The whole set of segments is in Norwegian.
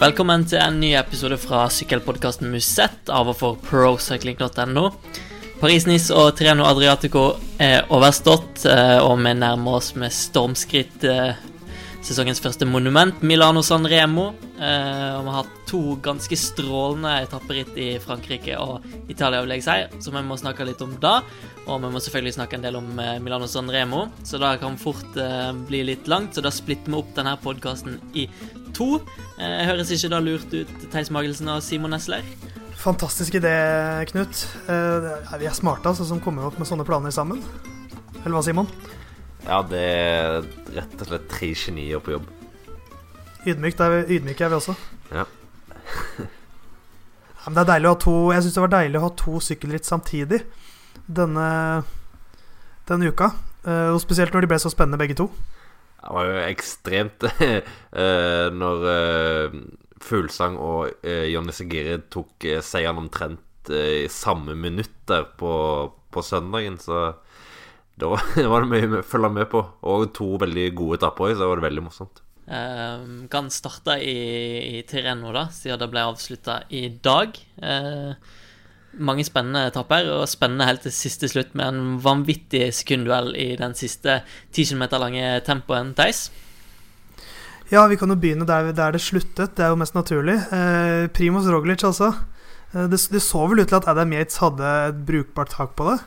Velkommen til en ny episode fra sykkelpodkasten Musett av og for procycling.no. Paris-Nice og Treno Adriatico er overstått, eh, og vi nærmer oss med stormskritt eh, sesongens første monument, Milano San Remo. Eh, og vi har hatt to ganske strålende etapperitt i Frankrike og Italia, vil jeg si, så vi må snakke litt om det. Og vi må selvfølgelig snakke en del om Milano San Remo, så det kan fort bli litt langt. Så da splitter vi opp denne podkasten i to. Eh, høres ikke da lurt ut, Theis Magelsen og Simon Nesler? Fantastisk idé, Knut. Eh, vi er smarte altså, som kommer opp med sånne planer sammen. Eller hva, Simon? Ja, det er rett og slett tre genier på jobb. Ydmykt er vi, ydmyke er vi også. Ja. ja men det er deilig å ha to Jeg syns det var deilig å ha to sykkelritt samtidig denne, denne uka. Eh, og spesielt når de ble så spennende begge to. Det var jo ekstremt uh, når uh, Fuglesang og Jonny Segiri tok seieren omtrent i samme minutt der på, på søndagen, så da var det mye å følge med på. Og to veldig gode etapper òg, så det var det veldig morsomt. Uh, kan starte i, i Tireno, da, siden det ble avslutta i dag. Uh, mange spennende etapper, og spennende helt til siste slutt med en vanvittig sekundduell i den siste 10 km lange tempoen, Theis. Ja, vi kan jo begynne der, der, det sluttet. Det er jo mest naturlig. Eh, Primoz Roglic, altså. Eh, det, det, så vel ut til at Adam Yates hadde et brukbart tak på det.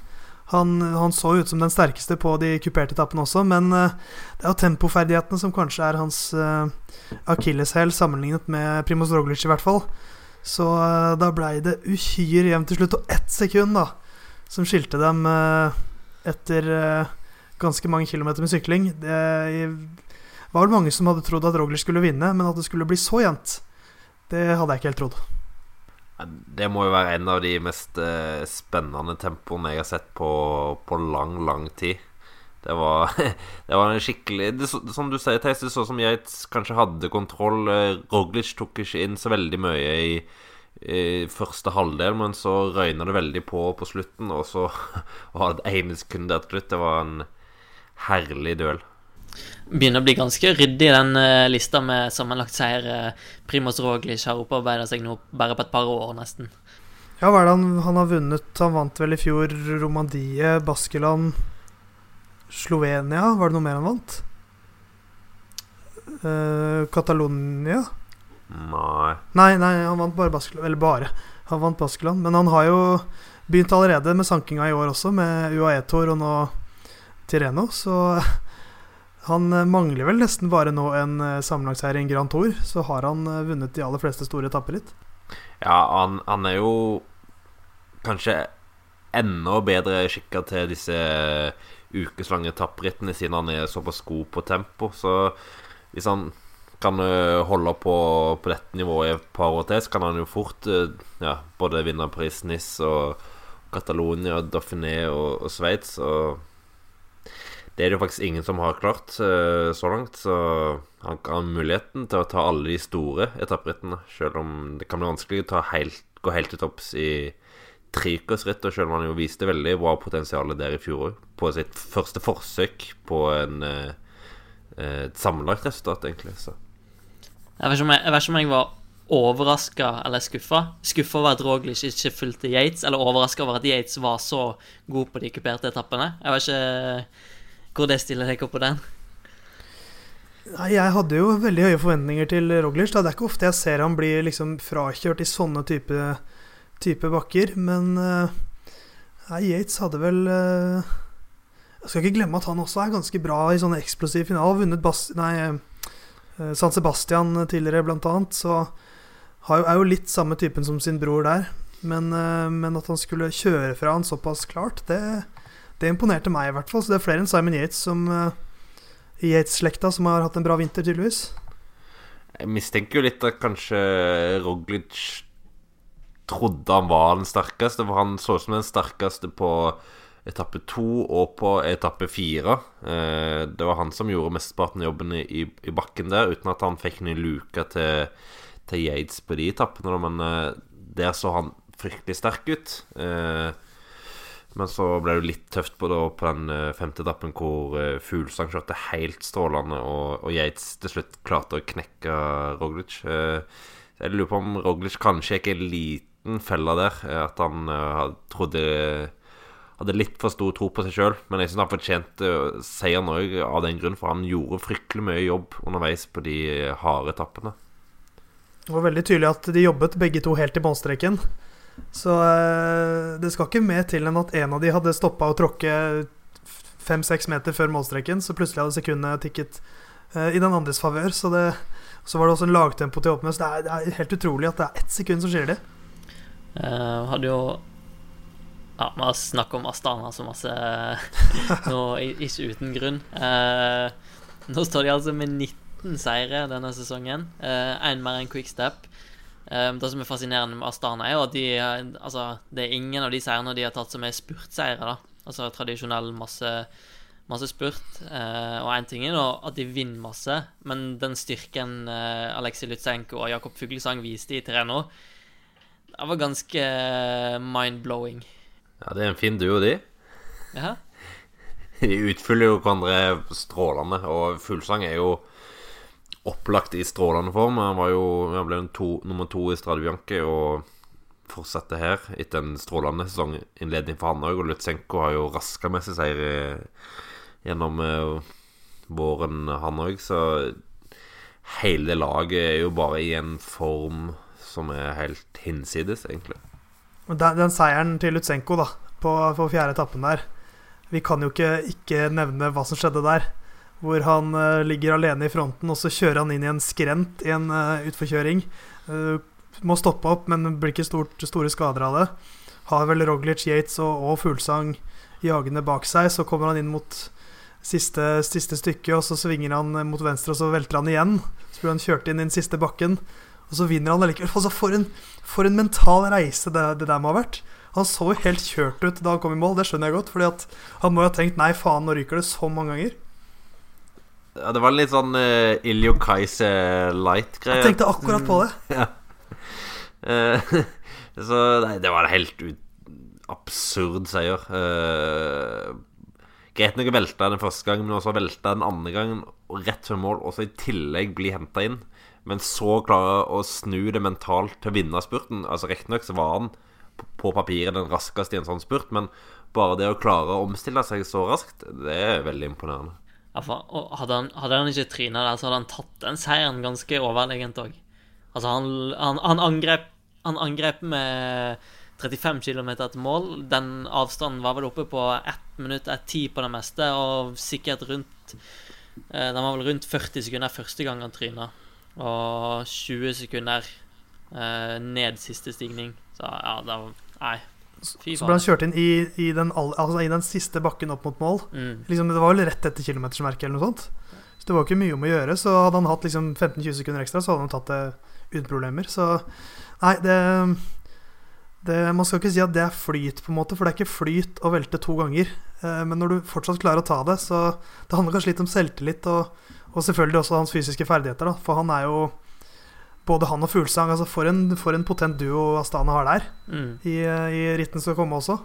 Han, han så ut som den sterkeste på de kuperte etappene også, men eh, det er jo tempoferdighetene som kanskje er hans eh, akilleshæl, sammenlignet med Primoz Roglic, i hvert fall. Så uh, da blei det uhyre jevnt til slutt. Og ett sekund da som skilte dem etter ganske mange kilometer med sykling. Det var vel mange som hadde trodd at Roglic skulle vinne, men at det skulle bli så jevnt, det hadde jeg ikke helt trodd. Det må jo være en av de mest spennende tempoene jeg har sett på, på lang, lang tid. Det var, det var en skikkelig det, Som du sier, Theis, det så som jeg kanskje hadde kontroll. Eh, Roglic tok ikke inn så veldig mye i, i første halvdel, men så røyna det veldig på på slutten, og så var det ene sekund der slutt. Det var en herlig duell. Begynner å bli ganske ryddig, den uh, lista med sammenlagt seier. Uh, Primoz Roglic har opparbeida seg nå bare på et par år, nesten. Ja, hva er det han, han har vunnet? Han vant vel i fjor Romandie, Baskeland Slovenia, var det noe mer han vant? Uh, Catalonia? Nei. nei. Nei, han vant bare Baskeland. Eller bare. Han vant Baskeland. Men han har jo begynt allerede med sankinga i år også, med UAE-tour og nå Tireno. Så han mangler vel nesten bare nå en sammenlagsseier sammenlagtseier i en Grand Tour. Så har han eh, vunnet de aller fleste store etapper litt. Ja, han, han er jo kanskje enda bedre skikka til disse ukeslange etapperittene, siden han er såpass god på tempo. Så hvis han kan eh, holde på på dette nivået i et par år til, så kan han jo fort eh, ja, både vinne Paris-Nice og Catalonia, Dauphiné og, og Sveits. Og det er det jo faktisk ingen som har klart uh, så langt. Så han kan ha muligheten til å ta alle de store etapperittene, selv om det kan bli vanskelig å helt, gå helt til topps i treukersritt, og selv om han jo viste veldig bra potensial der i fjor òg, på sitt første forsøk på en, eh, et sammenlagt resultat, egentlig. Så. Jeg vet ikke om jeg, jeg, jeg var overraska eller skuffa. Skuffa over at Roglic ikke fulgte Yates, eller overraska over at Yates var så god på de kuperte etappene. Jeg var ikke hvor det stiller opp på den. Nei, Jeg hadde jo veldig høye forventninger til Roglic. Det er ikke ofte jeg ser han bli liksom frakjørt i sånne type type bakker. Men uh, Yates hadde vel uh, Jeg skal ikke glemme at han også er ganske bra i sånne eksplosive finaler. Vunnet Bas nei, uh, San Sebastian tidligere, blant annet. Så jo, er jo litt samme typen som sin bror der. Men, men at han skulle kjøre fra han såpass klart, det, det, imponerte meg i hvert fall. Så det er flere enn Simon Yates som uh, Yates-slekta som har hatt en bra vinter, tydeligvis. Jeg mistenker jo litt at kanskje Roglic trodde han var den sterkeste, for han så ut som den sterkeste på etappe to og på etappe fire. Eh, det var han som gjorde mesteparten av jobben i, i, bakken der, uten at han fikk ny luke til, til Yates på de etappene. Men eh, der så han fryktelig sterk ut. Eh, men så ble det litt tøft på, da, på den femte etappen hvor Fuglesang kjørte helt strålende, og, og Yates til slutt klarte å knekke Roglic. Jeg lurer på om Roglic kanskje er en liten felle der. eh, At han trodde hadde litt for stor tro på seg sjøl. Men jeg syns han fortjente seieren òg av den grunn, for han gjorde fryktelig mye jobb underveis på de harde etappene. Det var veldig tydelig at de jobbet begge to helt i målstreken. Så eh, det skal ikke mer til enn at en av de hadde stoppa å tråkke fem-seks meter før målstreken, så plutselig hadde sekundene tikket eh, i den andres favør. Så, det- så var det også en lagtempo til å åpne. Så det er, det er helt utrolig at det er ett sekund som skiller det. Uh, hadde jo Ja, vi har snakket om Astana så masse nå, ikke uten grunn. Uh, nå står de altså med 19 seire denne sesongen. Én mer enn Quickstep. Uh, det som er fascinerende med Astana, er jo at de eh, Altså, det er ingen av de seirene de har tatt som er spurtseire, da. Altså tradisjonell masse, masse spurt. Eh, og én ting er da at de vinner masse, men den styrken uh, Aleksej Lutsenko og Jakob Fuglesang viste i Tireno, det var ganske mind-blowing. Ja, det er en fin duo, de. Ja. De utfyller jo hverandre strålende, og Fuglsang er jo opplagt i strålende form. Han var jo han ble to, nummer to i Strade Bianche og fortsetter her etter en strålende sesonginnledning for han òg. Og Lutsenko har jo raska med seg seier gjennom eh, våren, han òg. Så hele laget er jo bare i en form som er helt hinsides, egentlig. Den, den seieren til Lutsenko da, på, på fjerde etappen der Vi kan jo ikke ikke nevne hva som skjedde der. Hvor han uh, ligger alene i fronten, og så kjører han inn i en skrent i en uh, utforkjøring. Uh, må stoppe opp, men blir ikke stort, store skader av det. Har vel Roglic, Yates og, og Fuglsang jagende bak seg. Så kommer han inn mot siste, siste stykke, og så svinger han mot venstre, og så velter han igjen. Så blir han kjørt inn i den siste bakken, og så vinner han allikevel. Altså, for, en, for en mental reise det, det der må ha vært. Han så jo helt kjørt ut da han kom i mål, det skjønner jeg godt. Fordi han må jo ha tenkt nei, faen, nå ryker det så mange ganger. Ja, det var litt sånn uh, Iljo Kaiser Light-greie. Jeg tenkte akkurat på det. Eh, så nei, det var en helt absurd seier. Uh, greit nok å velte den første gang, men også velte den andre gangen rett før mål, og så i tillegg bli henta inn. Men så klare å snu det mentalt til å vinne spurten. Altså Riktignok så var han på- på papiret den raskeste i en sånn spurt, men bare det å klare å omstille seg så raskt, det er veldig imponerende. Hadde, han, hadde han ikke tryna der, så hadde han tatt den seieren ganske overlegent òg. Altså, han, han, han, angrep, han angrep med 35 km til mål. Den avstanden var vel oppe på 1 minutt, 1,10 på det meste, og sikkert rundt eh, Den var vel rundt 40 sekunder første gang han tryna, og 20 sekunder eh, ned siste stigning. Så ja, det var Nei. Så ble han kjørt inn i, i, den, all- altså, i den siste bakken opp mot mål. Mm. Liksom, det var vel rett etter kilometersmerket eller noe sånt. Så det var ikke mye om å gjøre. Så hadde han hatt liksom 15-20 sekunder ekstra, så hadde han tatt det uten problemer. Så nei, det, det Man skal ikke si at det er flyt, på en måte, for det er ikke flyt å velte to ganger. Eh, Men når du fortsatt klarer å ta det, så det handler kanskje litt om selvtillit, og, og selvfølgelig også hans fysiske ferdigheter, da. For han er jo både han og Fuglesang altså for, en, for en potent duo Astana har der, Mm. i, i ritten som kommer også.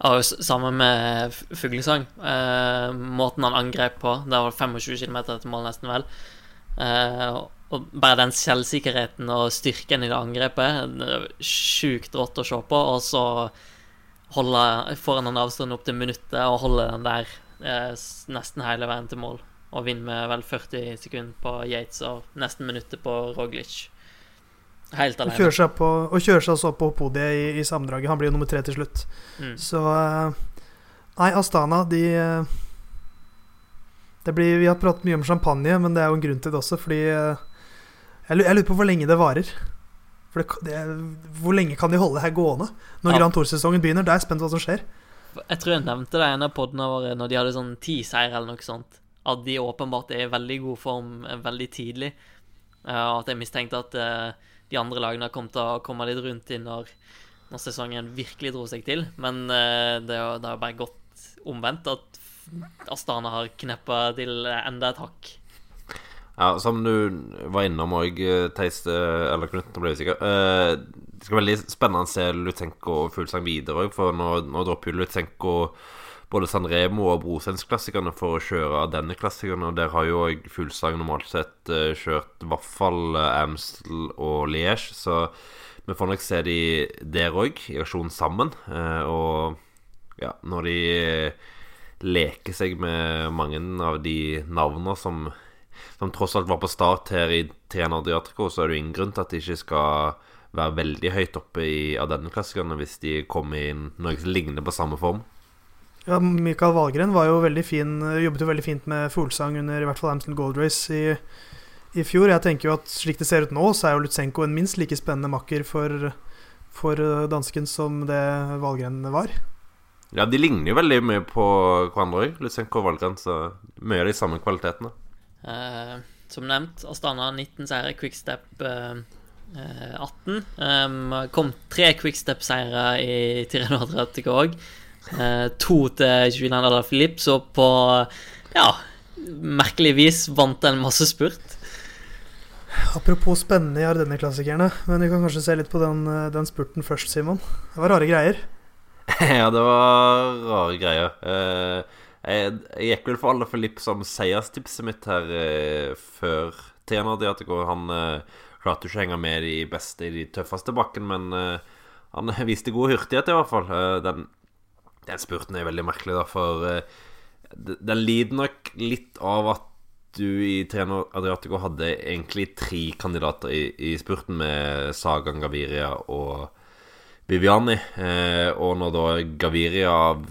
Ja, Sammen med Fuglesang. Eh, måten han angrep på Det var 25 km til mål, nesten vel. Eh, og bare den selvsikkerheten og styrken i det angrepet Sjukt rått å se på. Og så holde får han en avstand opp til minuttet og holde den der eh, nesten hele veien til mål. Og vinner med vel 40 sekunder på Yates og nesten minuttet på Roglic. Helt Og alene. kjører seg, på, og kjører seg så på podiet i, i sammendraget. Han blir jo nummer tre til slutt. Mm. Så eh, Nei, Astana, de eh, Det blir Vi har pratet mye om champagne, men det er jo en grunn til det også, fordi eh, jeg, jeg lurer på hvor lenge det varer. For det, det, hvor lenge kan de holde det her gående? Når Ja. Grand Tour-sesongen begynner, da er jeg spent på hva som skjer. Jeg tror jeg nevnte det i en av podene våre når de hadde sånn ti seire eller noe sånt. At de åpenbart er i veldig god form veldig tidlig. Eh, Og at jeg mistenkte at eh, de andre lagene kom til å komme litt rundt i når, når sesongen virkelig dro seg til. Men eh, det, har- bare gått omvendt. At Astana har kneppa til enda et hakk. Ja, Som du var innom òg, Theis, eh, eller Knut, nå ble jeg usikker. Det skal være veldig spennende å se Lutsenko og Fuglsang videre òg, for nå, nå dropper jo Lutsenko både San Remo og Brosens-klassikerne for å kjøre denne klassikeren. Og der har jo òg Fuglesang normalt sett uh, kjørt i hvert fall Amstel og Liège. Så vi får nok se de der òg, i aksjon sammen. Uh, og ja, når de leker seg med mange av de navnene som, som tross alt var på start her i Triana Adriatico, så er det jo ingen grunn til at de ikke skal være veldig høyt oppe i av denne klassikerne hvis de kommer inn noe som ligner på samme form. Ja, Mikael Valgren var jo veldig fin, jobbet jo veldig fint med Fuglesang under i hvert fall Amstel Gold Race i, i, fjor. Jeg tenker jo at slik det ser ut nå, så er jo Lutsenko en minst like spennende makker for, for dansken som det Valgren var. Ja, de ligner jo veldig mye på hverandre òg, Lutsenko og Valgren. Så mye av de samme kvalitetene. Uh, som nevnt, Astana 19 seire, Quickstep uh, 18. Um, kom tre quickstep-seire i Tireno Adriatico òg. Uh, to til Julian Alaphilippe, så på ja, merkelig vis vant en masse spurt. Apropos spennende i Ardenne-klassikerne, men vi kan kanskje se litt på den, den spurten først, Simon. Det var rare greier. ja, det var rare greier. Uh, jeg, jeg, gikk vel for Alaphilippe som seierstipset mitt her før Tena Diatico. Han klarte ikke å henge med de beste i de tøffeste bakken, men han viste god hurtighet, i hvert fall. Den, den, spurten er veldig merkelig, da, for uh, den lider nok litt av at du i Trener Adriatico hadde egentlig tre kandidater i, i spurten, med Sagan Gaviria og Viviani. og når da Gaviria av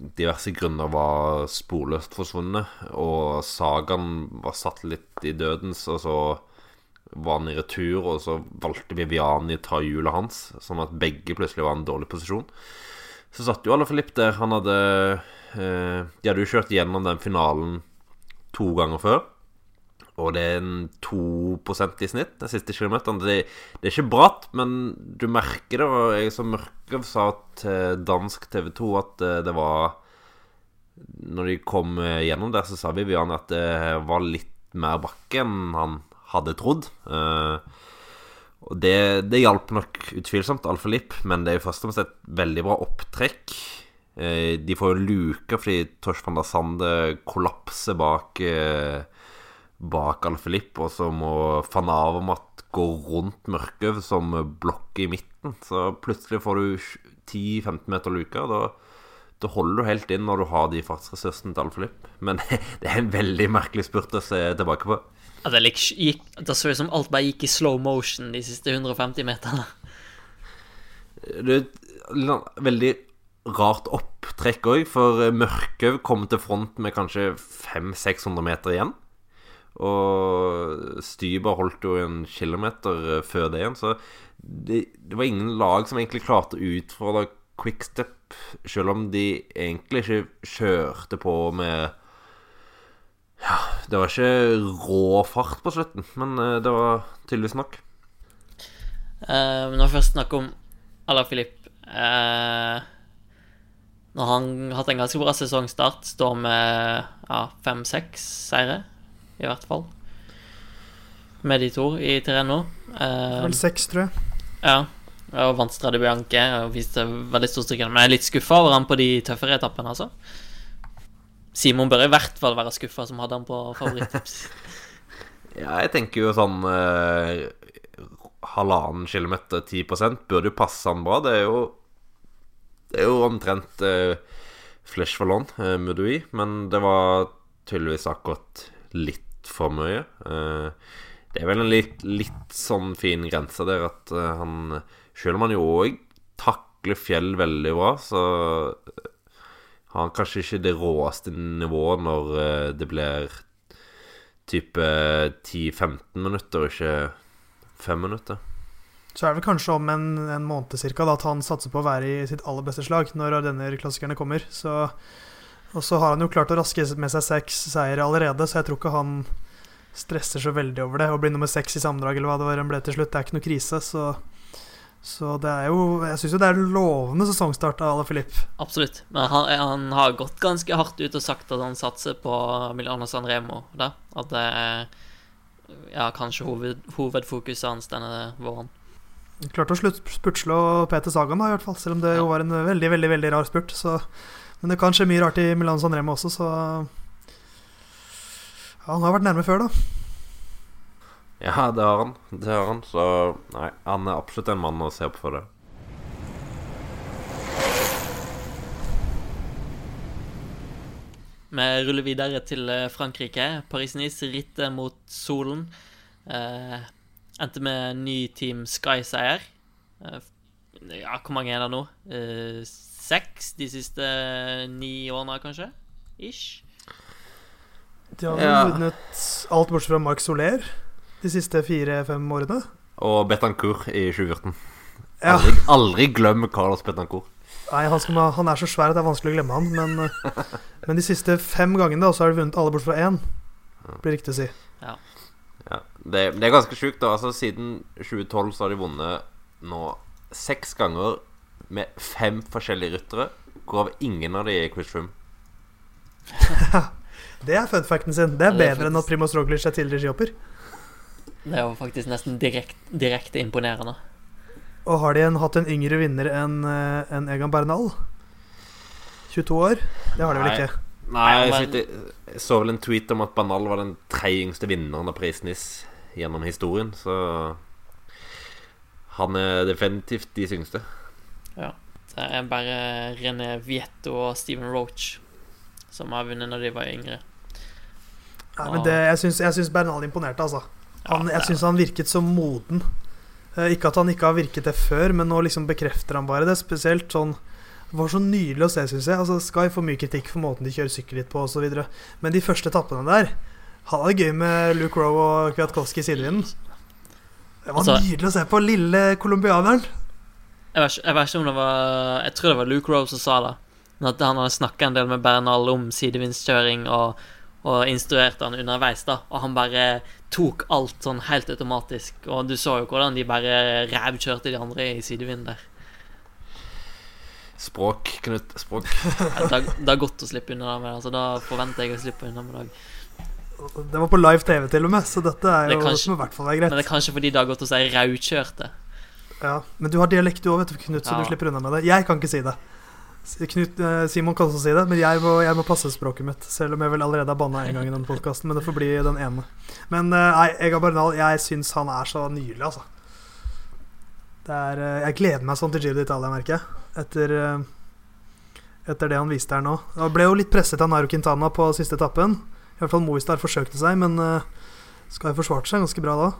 diverse grunner var sporløst forsvunnet, og Sagan var satt litt i dødens, og så var han i retur, og så valgte Viviani ta hjulet hans, sånn at begge plutselig var i en dårlig posisjon. Så satt jo alle Filip der. Han hadde eh, De hadde jo kjørt gjennom den finalen to ganger før. Og det er en 2 i snitt den siste kilometeren. Det, det, er ikke bratt, men du merker det. Og jeg som Mørkøv sa til dansk TV 2 at eh, det var Når de kom eh, gjennom der, så sa Vivian at det var litt mer bakke enn han hadde trodd. Uh, og det, det hjalp nok utvilsomt Alfa-Lipp, men det er jo først og fremst et veldig bra opptrekk. Uh, de får jo luka fordi Tosh van der Sande kollapser bak, uh, bak Alfa-Lipp, og så må van Avermat gå rundt Mørkøv som blokk i midten. Så plutselig får du 10-15 meter luka. Da, da holder du helt inn når du har de fartsressursene til Alfa-Lipp. Men det er en veldig merkelig spurt å se tilbake på. Ja, det, gikk, det så ut som alt bare gikk i slow motion de siste 150 meterne. Det er et veldig rart opptrekk òg, for Mørkøv kom til front med kanskje 500-600 meter igjen. Og Styber holdt jo en kilometer før det igjen, så det, det var ingen lag som egentlig klarte å utfordre Quickstep, selv om de egentlig ikke kjørte på med ja, det var ikke rå fart på slutten, men eh, det var tydeligvis nok. Uh, når vi først snakker om Ala Filip uh, Når han har hatt en ganske bra sesongstart, står med ja, fem-seks seire, i hvert fall. Med de to i Tireno. Uh, Vel seks, tror jeg. Ja. Og vant Strade Bianche og viste veldig stor styrke. Men jeg er litt skuffa over han på de tøffere etappene, altså. Simon bør i hvert fall være skuffa som hadde han på favorittips. ja, jeg tenker jo sånn eh, halvannen kilometer, 10 burde jo passe han bra. Det er jo Det er jo omtrent eh, Flesh Fallon, eh, Mudoui, men det var tydeligvis akkurat litt for mye. Eh, det er vel en litt, litt sånn fin grense der at uh, han Selv om han jo òg takler fjell veldig bra, så har kanskje ikke det råeste nivået når eh, det blir type 10-15 minutter, og ikke 5 minutter. Så er det vel kanskje om en, en måned cirka, da, at han satser på å være i sitt aller beste slag når denne klassikerne kommer. Så, og så har han jo klart å raske med seg seks seire allerede, så jeg tror ikke han stresser så veldig over det. Å bli nummer seks i sammendrag eller hva det var han ble til slutt, det er ikke noe krise. Så så det er jo Jeg syns jo det er lovende sesongstart av Ala Filip. Absolutt. Men han, han, har gått ganske hardt ut og sagt at han satser på Milano San Remo. Da. At det er ja, kanskje hoved, hovedfokuset hans denne våren. Klarte å spurtslå Peter Sagan, da, i hvert fall. Selv om det ja. jo var en veldig veldig, veldig rar spurt. Så Men det kan skje mye rart i Milano San Remo også, så Ja, han har vært nærme før, da. Ja, det har han. Det har han. Så nei, han er absolutt en mann å se opp for det. Vi ruller videre til eh, Frankrike. Paris-Nice rittet mot solen. Eh, endte med ny Team Sky-seier. Eh, ja, hvor mange er det nå? Eh, seks de siste ni årene, kanskje? Ish. De har Ja. vunnet alt bortsett fra Marc Soler de siste fire-fem årene. Og Betancourt i 2014. Ja. Aldri, aldri glem Carlos Betancourt. Nei, han, skal, han er så svær at det er vanskelig å glemme han, men, men de siste fem gangene da, så har de vunnet alle bortsett fra én. Blir riktig å si. Ja, det, det er ganske sjukt. da Altså Siden 2012 så har de vunnet nå seks ganger med fem forskjellige ryttere, hvorav ingen av de er Chris Froome. Det er fun facten sin. Det Ja, det er bedre enn at Primoz Roglic er tidligere skihopper. Det er jo faktisk nesten direkt, direkte imponerende. Og har de en, hatt en yngre vinner enn en Egan Bernal? 22 år? Det har de vel ikke? Nei, jeg, men- sitter, jeg så vel en tweet om at Bernal var den tredje yngste vinneren av Paris-Nice gjennom historien, så han er definitivt de yngste. Det er bare René Vietto og Steven Roach som har vunnet når de var yngre. Nei, men det, jeg syns Bernal imponerte, altså. Han, jeg syns han virket så moden. Eh, Ikke at han ikke har virket det før, men nå liksom bekrefter han bare det. Spesielt sånn Det var så nydelig å se, syns jeg. Altså, Sky får mye kritikk for måten de kjører sykkel litt på osv. Men de første etappene der Han hadde det gøy med Luke Rowe og Kwiatkowski i sidevinden. Det var Altså- nydelig å se på. Lille colombianeren. Jeg vet, ikke, jeg vet ikke om det var Jeg tror det var Luke Rowe som sa det. Men At han hadde snakka en del med Bernal om sidevindskjøring og, og instruerte han underveis. da Og han bare tok alt sånn helt automatisk. Og du så jo hvordan de bare rævkjørte de andre i sidevind der. Språk, Knut. Språk. Ja, Det, er det godt å slippe unna med det. Altså, da forventer jeg å slippe unna med det. Det var på live TV til og med, så dette er Det jo kan det må i hvert fall være greit. Men det er kanskje fordi det har gått å si raukjørte. Ja, Men du har dialekt du òg, vet du, Knut, så Ja. du slipper unna med det. Jeg kan ikke si det. Knut, eh, Simon kan også si det, men jeg må, jeg må passe språket mitt. Selv om jeg vel allerede har banna en gang i denne podkasten, men det får bli den ene. Men eh, nei, Ega Bernal, jeg syns han er så nydelig, altså. Er, eh, jeg gleder meg sånn til Giro d'Italia, merker jeg. Etter, etter det han viste her nå. Han ble jo litt presset av Nairo Quintana på siste etappen. I hvert fall Movistar forsøkte seg, men skal ha forsvart seg ganske bra da.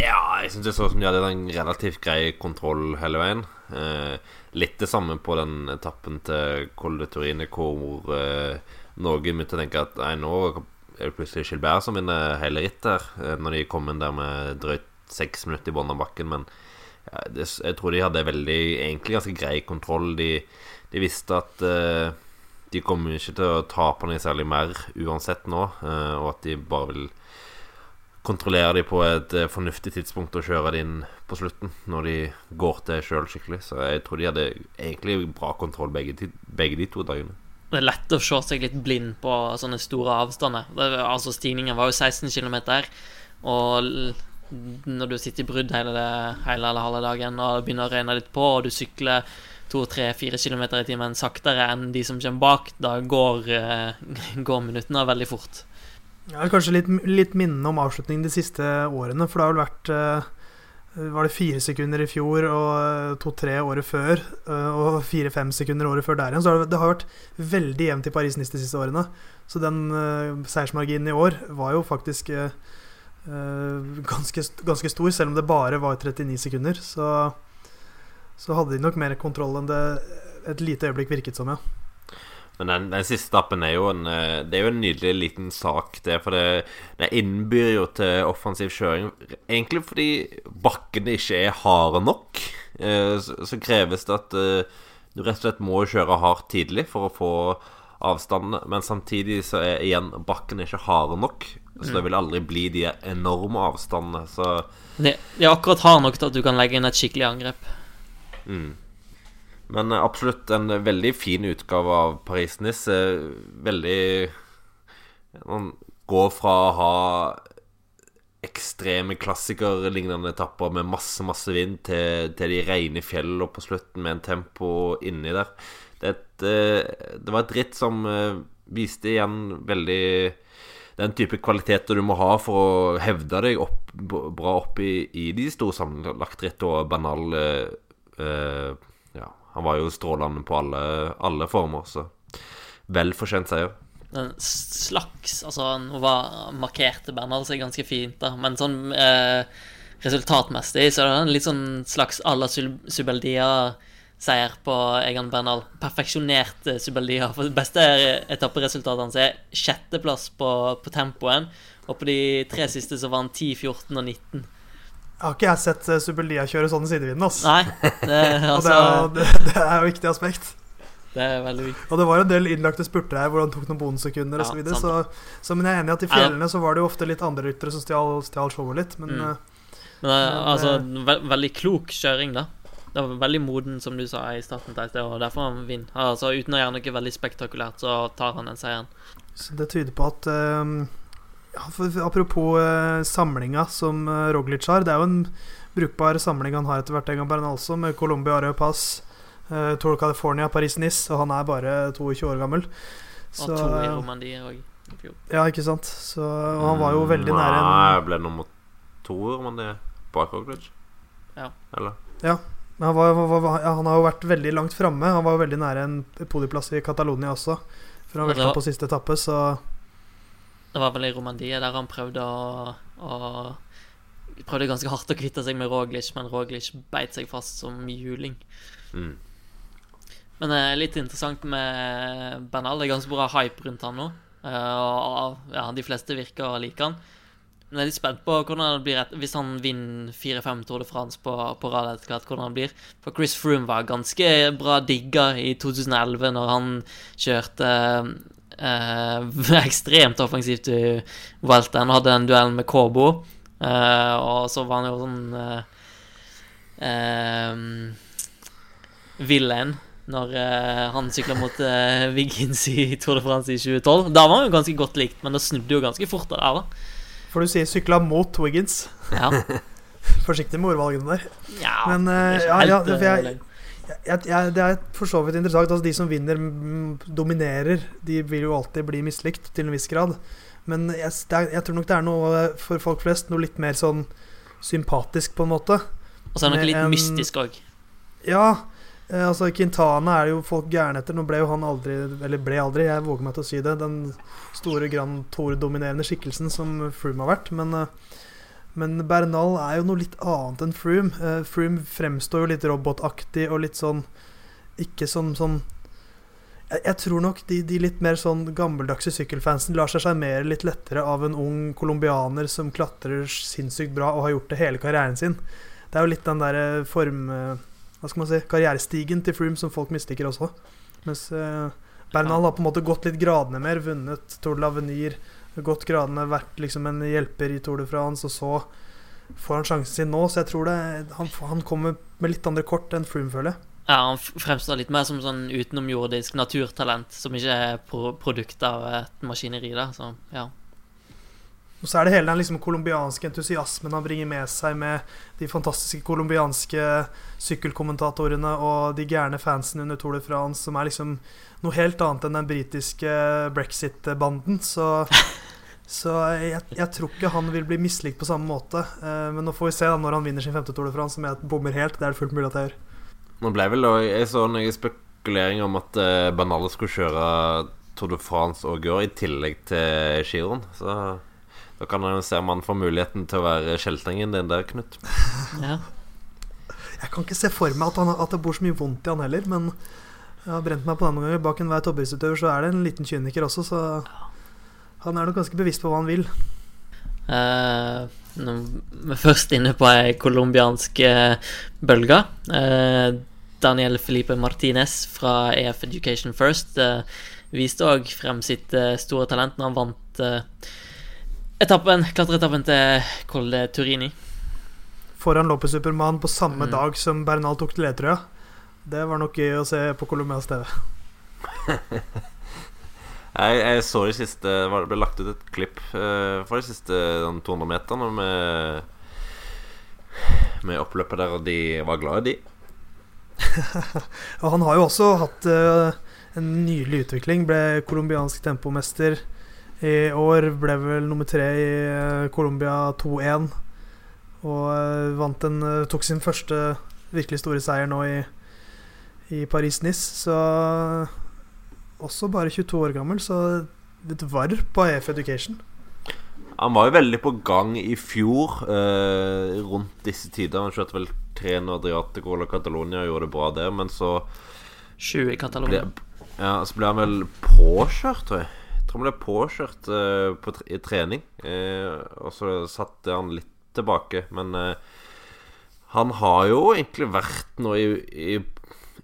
Ja, jeg syns det så ut som de hadde en relativt grei kontroll hele veien. Eh, litt det samme på den etappen til Col de Turine, hvor eh, noen begynte å tenke at nei, nå er det plutselig Gilbert som vinner hele rittet her, eh, når de kom inn der med drøyt seks minutter i bunnen av bakken. Men ja, det, jeg tror de hadde veldig, egentlig ganske grei kontroll. De, de visste at eh, de kommer ikke til å tape noe særlig mer uansett nå, eh, og at de bare vil kontrollere de på et eh, fornuftig tidspunkt og kjøre det inn på slutten, når de går til sjøl skikkelig. Så jeg tror de hadde egentlig bra kontroll begge, de- begge de to dagene. Det er lett å se seg litt blind på sånne store avstander. Det, altså Stigningen var jo 16 km, og når du sitter i brudd hele, det, hele eller halve dagen, og begynner å regne litt på, og du sykler 2-3-4 km i timen saktere enn de som kommer bak, da går, eh, går minuttene veldig fort. Ja, kanskje litt, litt minnende om avslutningen de siste årene, for det har vel vært eh, Var det fire sekunder i fjor og to-tre året før, eh, og fire-fem sekunder året før der igjen. Så det, har vært veldig jevnt i Paris-Nice de siste årene. Så den eh, seiersmarginen i år var jo faktisk eh, eh, ganske, ganske stor, selv om det bare var 39 sekunder. Så, så hadde de nok mer kontroll enn det et lite øyeblikk virket som, ja. Men den, den siste stappen er jo en eh, Det er jo en nydelig liten sak, det. For det, det innbyr jo til offensiv kjøring. Egentlig fordi bakkene ikke er harde nok. eh, Så, så kreves det at eh, du rett og slett må kjøre hardt tidlig for å få avstandene. Men samtidig så er igjen bakkene ikke harde nok. Så det vil aldri bli de enorme avstandene. Så det, det er akkurat hard nok til at du kan legge inn et skikkelig angrep. Mm. Men eh, absolutt en veldig fin utgave av Paris-Nice. Eh, Veldig Man går fra å ha ekstreme klassikerlignende etapper med masse, masse vind, til, til de rene fjellene på slutten med en tempo inni der. det, et, eh, det var et ritt som viste igjen veldig den type kvaliteter du må ha for å hevde deg opp, bra opp i, i de store sammenlagtrittene Og banale eh, han var jo strålende på alle, alle former, så vel fortjent seier. En slags Altså, nå var markerte Bernhard seg ganske fint, da, men sånn eh, resultatmessig så er det en litt sånn slags à la Subeldia-seier på Egan Bernhard. Perfeksjonert eh, Subeldia. For det beste etapperesultatet hans er sjetteplass på, på tempoen, og på de tre siste så var han 10, 14 og 19. Jeg har ikke jeg sett Superlia Subeldia kjøre sånn i sidevinden, altså. Nei, det, altså, og det er, det, er jo viktig aspekt. Det er veldig viktig. Og det var en del innlagte spurter her hvor han tok noen bonussekunder Ja, osv. Så, videre, så, så Men jeg er enig i at i fjellene så var det jo ofte litt andre ryttere som stjal, stjal showet litt. Men Mm. eh, Men det er, Men, altså, eh, ve veldig klok kjøring, da. Det var veldig moden, som du sa i starten, og derfor han vinner. Altså, uten å gjøre noe veldig spektakulært, så tar han den seieren. så det tyder på at eh, ja, for, Apropos eh, samlinga som eh, Roglic har. Det er jo en brukbar samling han har etter hvert, Egan Bernal også, med Colombia Areo Pass, eh, Tour California, Paris-Nice, og han er bare 22 år gammel. Og to i eh, Romandie òg ja, ikke sant. Så, og han var jo veldig nære en Nei, ble nummer to, i er bak Roglic. Ja. Eller? Men han, var, var, var, ja, han har jo vært veldig langt framme. Han var jo veldig nære en podieplass i Catalonia også. For han Ja, velta på siste etappe, så Det var vel i Romandie der han prøvde å, å Prøvde ganske hardt å kvitte seg med Roglic, men Roglic beit seg fast som juling. Mm. Men det er litt interessant med Bernal. Det er ganske bra hype rundt han nå. Eh, og ja, de fleste virker å like han. Men jeg er litt spent på hvordan det blir et, hvis han vinner 4-5 Tour de France på, på rad etter hvert. hvordan det blir. For Chris Froome var ganske bra digga i 2011 når han kjørte eh, ekstremt offensivt i og hadde en duell med Kobo. Eh, og så var han jo sånn eh, eh, Villain når eh, han sykla mot eh, Wiggins i Tour de France i 2012. Da var han jo ganske godt likt, men det snudde jo ganske fort her, da. For du sier sykla mot Wiggins. Ja. Forsiktig med ordvalgene der. ja Men, ja, ja, for jeg-. Jeg, jeg, det er for så vidt interessant. Altså, de som vinner, dominerer, de vil jo alltid bli mislikt til en viss grad. Men jeg, er, jeg tror nok det er noe for folk flest noe litt mer sånn sympatisk, på en måte. Og så er det nok litt en- mystisk òg. Ja, eh, altså Quintana er jo folk gærne etter. Nå ble jo han aldri Eller ble aldri, jeg våger meg til å si det. Den store Grand Tour-dominerende skikkelsen som Froome har vært. Men, eh, men Bernal er jo noe litt annet enn Froome. Uh, Froome fremstår jo litt robotaktig og litt sånn Ikke sånn sånn jeg, jeg tror nok de, de litt mer sånn gammeldagse sykkelfansen lar seg sjarmere litt lettere av en ung colombianer som klatrer sinnssykt bra og har gjort det hele karrieren sin. Det er jo litt den der form... eh, hva skal man si, karrierestigen til Froome som folk misliker også. Mens eh, Bernal har på en måte gått litt gradene mer, vunnet Tour de l'Avenir, gått gradene, vært liksom en hjelper i Tour de France, og så får han sjansen sin nå. Så jeg tror det, han, han kommer med litt andre kort enn Froome, føler jeg. Ja, han fremstår litt mer som sånn utenomjordisk naturtalent som ikke er pro produkt av et maskineri, da. Så ja. Og så er det hele den liksom colombianske entusiasmen han bringer med seg med de fantastiske colombianske sykkelkommentatorene og de gærne fansene under Tour de France, som er liksom noe helt annet enn den britiske brexit-banden. Så, så jeg, jeg tror ikke han vil bli mislikt på samme måte. Eh, Men nå får vi se da når han vinner sin femte Tour de France, som jeg bommer helt. Det er det fullt mulig at jeg gjør. Nå ble vel også, Jeg så noen spekuleringer om at Banale skulle kjøre Tour de France og Gør i tillegg til Giron. Så da kan han se om han får muligheten til å være kjeltringen din der, Knut. ja. Jeg kan ikke se for meg at, han, at det bor så mye vondt i han heller, men jeg har brent meg på den noen ganger. Bak enhver toppidrettsutøver så er det en liten kyniker også, så han er nok ganske bevisst på hva han vil. Uh, når vi er først inne på ei colombiansk eh, bølge Uh, Daniel Felipe Martinez fra EF Education First uh, viste òg frem sitt store talent når han vant etappen, klatreetappen til Col de Turini. Foran Lopez Superman på samme Mm. dag som Bernal tok til ledertrøya. Det var nok gøy å se på Colombias TV. Jeg, jeg så i siste Det ble lagt ut et klipp uh, for de siste sånn 200 meterne med Med oppløpet der, og de var glad i de. og han har jo også hatt uh, en nydelig utvikling. Ble colombiansk tempomester i år. Ble vel nummer tre i uh, Colombia 2-1. Og uh, vant en Tok sin første virkelig store seier nå i, i Paris-Nice. Så også bare 22 år gammel, så litt varr på EF Education. Han var jo veldig på gang i fjor, eh, rundt disse tider. Han kjørte vel tre Adriatico eller Catalonia og gjorde det bra der, men så 20 i Catalonia. ja, så ble han vel påkjørt, tror jeg. Tror han ble påkjørt uh, på, i trening. Uh, og så satte han litt tilbake, men eh, han har jo egentlig vært nå i, i,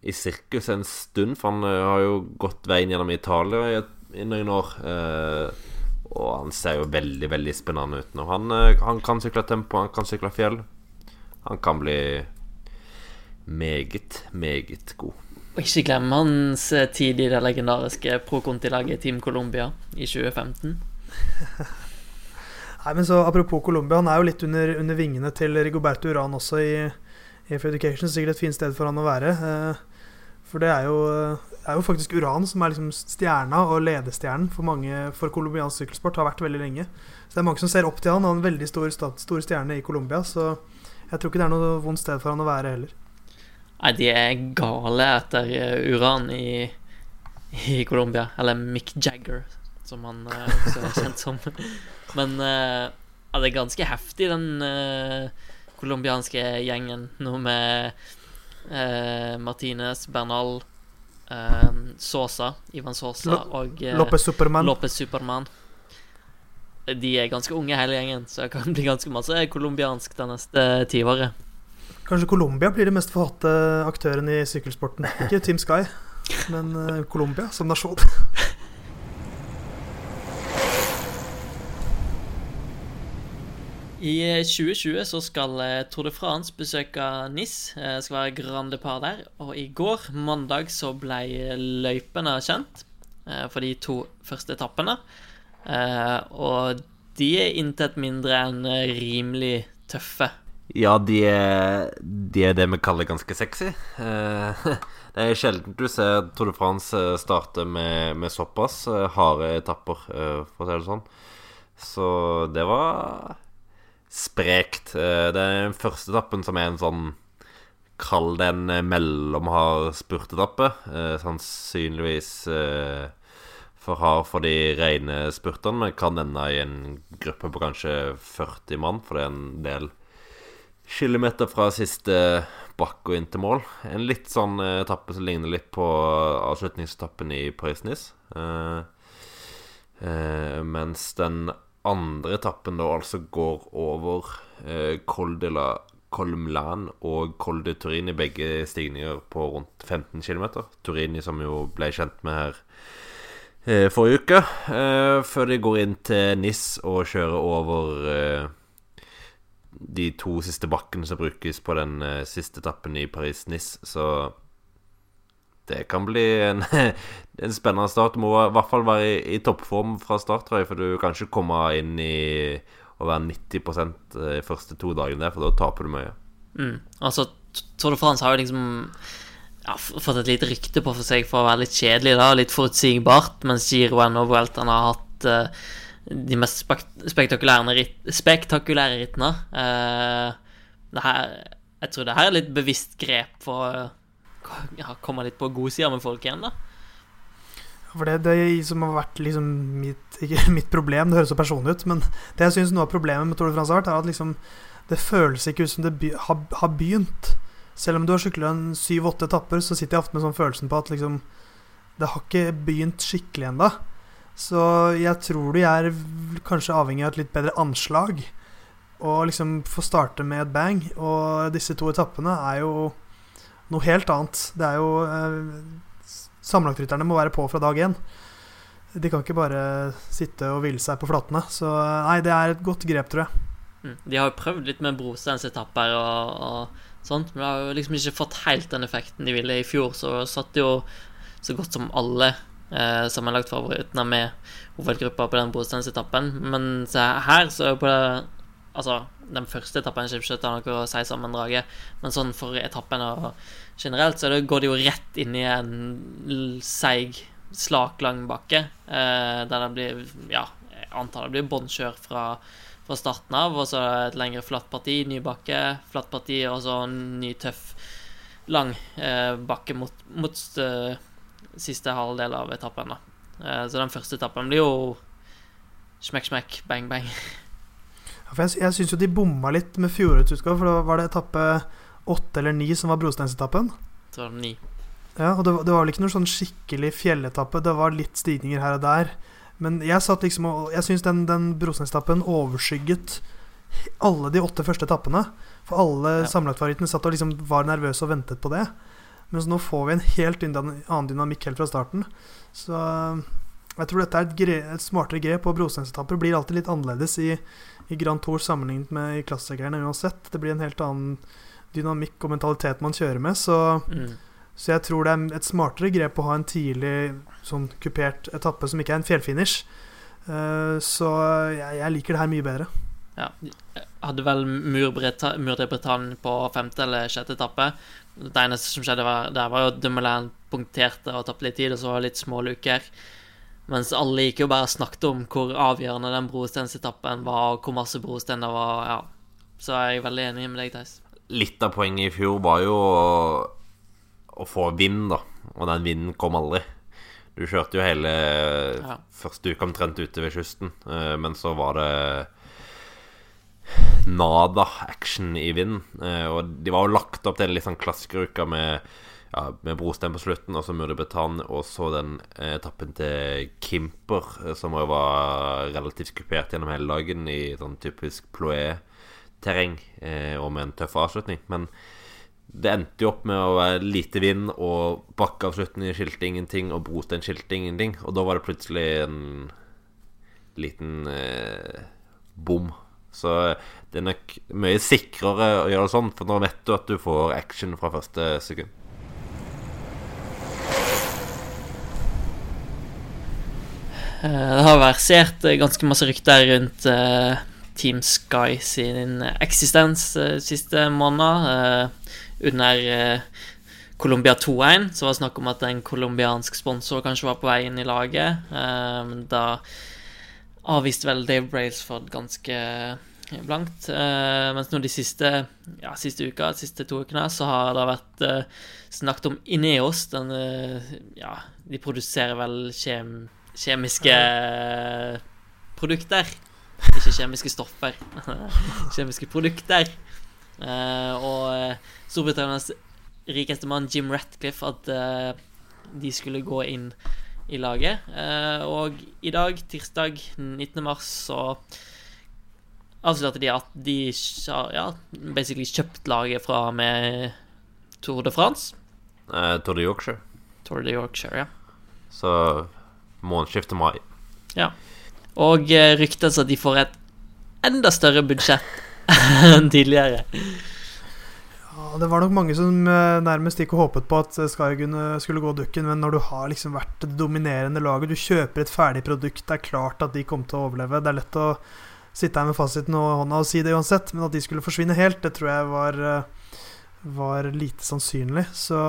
i sirkus en stund, for han har jo gått veien gjennom Italia i, i noen år. Og han ser jo veldig veldig spennende ut nå. Han, han kan sykle tempo, han kan sykle fjell. Han kan bli meget, meget god. Og ikke glem hans eh, tid i det legendariske Pro Conti-laget Team Colombia i 2015. Nei, men så Apropos Colombia, han er jo litt under, under vingene til Rigoberto Uran også i, i Education. Sikkert et fint sted for han å være. Eh, for det er jo, er jo, faktisk Uran som er liksom stjerna og ledestjernen for mange for colombiansk sykkelsport. Har vært veldig lenge. Så det er mange som ser opp til han. Han er en veldig stor, stor stjerne i Colombia. Så jeg tror ikke det er noe vondt sted for han å være heller. Nei, de er gale etter eh, Uran i, i Colombia. Eller Mick Jagger, som han uh, også er kjent som. Men uh, ja, det er ganske heftig, den uh, colombianske gjengen. Noe med uh, Martinez, Bernal, uh, Sosa, Ivan Sosa og uh, Lopez Superman. Lopez Superman. De er ganske unge, hele gjengen, så det kan bli ganske masse colombiansk det neste tiåret. Kanskje Colombia blir de mest forhatte aktøren i sykkelsporten. Ikke Team Sky, men uh, Colombia som nasjon. I 2020 eh, så skal eh, Tour de France besøke NIS. Det eh, skal være Grand Depart der. Og i går, mandag, så ble løypene kjent for de to første etappene. Og de er intet mindre enn rimelig tøffe. Ja, de er, de er det vi kaller ganske sexy. Det er sjelden du ser Tour de France starte med, med såpass harde etapper, for å si det sånn. Så det var sprekt. Eh, det er den første etappen som er en sånn Kall det en eh, mellomhard spurtetappe. Eh, sannsynligvis eh, for hard for de rene spurtene, men kan ende i en gruppe på kanskje 40 mann, for det er en del kilometer fra siste bakk og inn til mål. En litt sånn eh, etappe som ligner litt på avslutningsetappen i Paris-Nice. Eh, mens den andre etappen da altså går over eh, Col de la Colmlan og Col de i begge stigninger på rundt 15 km. Turini som jo ble kjent med her eh, forrige uke. Eh, før de går inn til NIS og kjører over eh, de to siste bakkene som brukes på den uh, siste etappen i Paris-Nice, Så det kan bli en, en, spennende start. Du må i hvert fall være i, i toppform fra start, tror jeg, for du kan ikke komme inn i å være 90 de eh, første to dagene for da taper du mye. Mm. Altså, Tour de France har jo liksom ja, fått et lite rykte på for seg for å være litt kjedelig, da, litt forutsigbart, mens Giroen og Vueltaen har hatt uh, de mest spektakulære, rit spektakulære rittene. Uh, det her, jeg tror det her er litt bevisst grep for å ja, komme litt på godsida med folk igjen, da. For det, det som har vært liksom mitt, ikke mitt problem, det høres så personlig ut, men det jeg syns noe av problemet med Tour de France har vært, er at liksom det føles ikke ut som det be har, har, begynt. Selv om du har sykla syv-åtte etapper, så sitter jeg ofte med sånn følelsen på at liksom Det har ikke begynt skikkelig ennå. Så jeg tror de er kanskje avhengig av et litt bedre anslag. Og liksom få starte med et bang. Og disse to etappene er jo noe helt annet. Det er jo eh, Sammenlagtrytterne må være på fra dag én. De kan ikke bare sitte og hvile seg på flatene. Så eh, nei, det er et godt grep, tror jeg. Mm. De har jo prøvd litt med brosteinsetapper og, og sånt, men de har jo liksom ikke fått helt den effekten de ville i fjor. Så satt jo så godt som alle eh, sammenlagtfavorittene med hovedgruppa på den bostedsetappen. Men her så er jo på det Altså, den første etappen Skipskytter har noe å si sammendraget, men sånn for etappen og generelt, så går det jo rett inn i en seig, slak, lang bakke, eh, der det blir Ja, jeg antar det blir båndkjør fra, fra starten av, og så et lengre flatt parti, ny bakke, flatt parti, og så en ny, tøff, lang eh, bakke mot, mot siste halvdel av etappen, da. Eh, så den første etappen blir jo smekk, smekk, bang, bang. Ja, For jeg, jeg syns jo de bomma litt med fjorårets utgave, for da var det etappe åtte eller ni som var brosteinsetappen. Det var ni. Ja, og det, var- det var vel ikke noen sånn skikkelig fjelletappe, det var litt stigninger her og der. Men jeg satt liksom og Jeg syns den, den brosteinstappen overskygget alle de åtte første etappene. For alle Ja. sammenlagtfavorittene satt og liksom var nervøse og ventet på det. Mens nå får vi en helt annen dynamikk helt fra starten. Så jeg tror dette er et, gre et smartere grep, og brosteinsetapper blir alltid litt annerledes i, i Grand Tour sammenlignet med i klassikerne uansett. Det blir en helt annen dynamikk og mentalitet man kjører med, så Mm. så jeg tror det er et smartere grep å ha en tidlig sånn kupert etappe som ikke er en fjellfinish. Uh, så jeg, jeg liker det her mye bedre. Ja. Hadde vel Mur-Bretagne på femte eller sjette etappe. Det eneste som skjedde var, der, var jo at Dummerland punkterte og tapte litt tid, og så var det litt små luker. Mens alle gikk jo bare og snakket om hvor avgjørende den brosteinsetappen var, og hvor masse brostein det var. ja. Så er jeg veldig enig med deg, Theis. Litt av poenget i fjor var jo å, å få vind, da. Og den vinden kom aldri. Du kjørte jo hele Ja. første uke omtrent ute ved kysten, eh, men så var det nada action i vinden. Eh, Og de var jo lagt opp til en litt sånn klassikeruka med, ja, med brostein på slutten, og så Murdebetan, og så den eh, etappen til Kimper, eh, som jo var relativt kupert gjennom hele dagen i sånn typisk ploé-terreng, og med en tøff avslutning. Men det endte jo opp med å være lite vind og bakkeavslutning skilte ingenting, og brostein skilte ingenting. Og da var det plutselig en liten eh, bom. Så det er nok mye sikrere å gjøre det sånn, for nå vet du at du får action fra første sekund. Eh, Det har versert eh, ganske masse rykter rundt eh, Team Sky sin eksistens siste måned. Under Colombia 2-1 så var det snakk om at en colombiansk sponsor kanskje var på vei inn i laget. Da avviste vel Dave Brailsford ganske blankt. Eh, mens nå de siste, ja, siste uka, de siste to ukene, så har det vært eh, snakket om Ineos. Den, eh, ja, de produserer vel kjem, kjemiske produkter. Ikke kjemiske stoffer. kjemiske produkter. Eh, og eh, Storbritannias rikeste mann, Jim Ratcliffe, at eh, de skulle gå inn i laget. Eh, og i dag, tirsdag 19. mars, så avslørte de at de ja, basically kjøpt laget fra med Tour de France. Eh, Tour de Yorkshire. Tour de Yorkshire, ja. Så månedsskiftet mai. Og eh, ryktes at de får et enda større budsjett enn tidligere. Ja, det var nok mange som eh, nærmest ikke håpet på at Skargun skulle gå dukken, men når du har liksom vært det dominerende laget, du kjøper et ferdig produkt, det er klart at de kommer til å overleve. Det er lett å sitte her med fasiten og hånda og si det uansett, men at de skulle forsvinne helt, det tror jeg var, eh, var lite sannsynlig. Så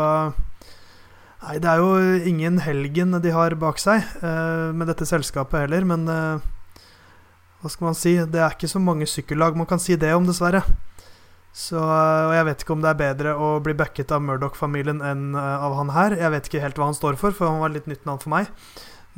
Nei, det er jo ingen helgen de har bak seg eh, med dette selskapet heller, men eh, hva skal man si? Det er ikke så mange sykkellag man kan si det om, dessverre. Så, og jeg vet ikke om det er bedre å bli backet av Murdoch-familien enn eh, av han her. Jeg vet ikke helt hva han står for, for han var litt nytt navn for meg.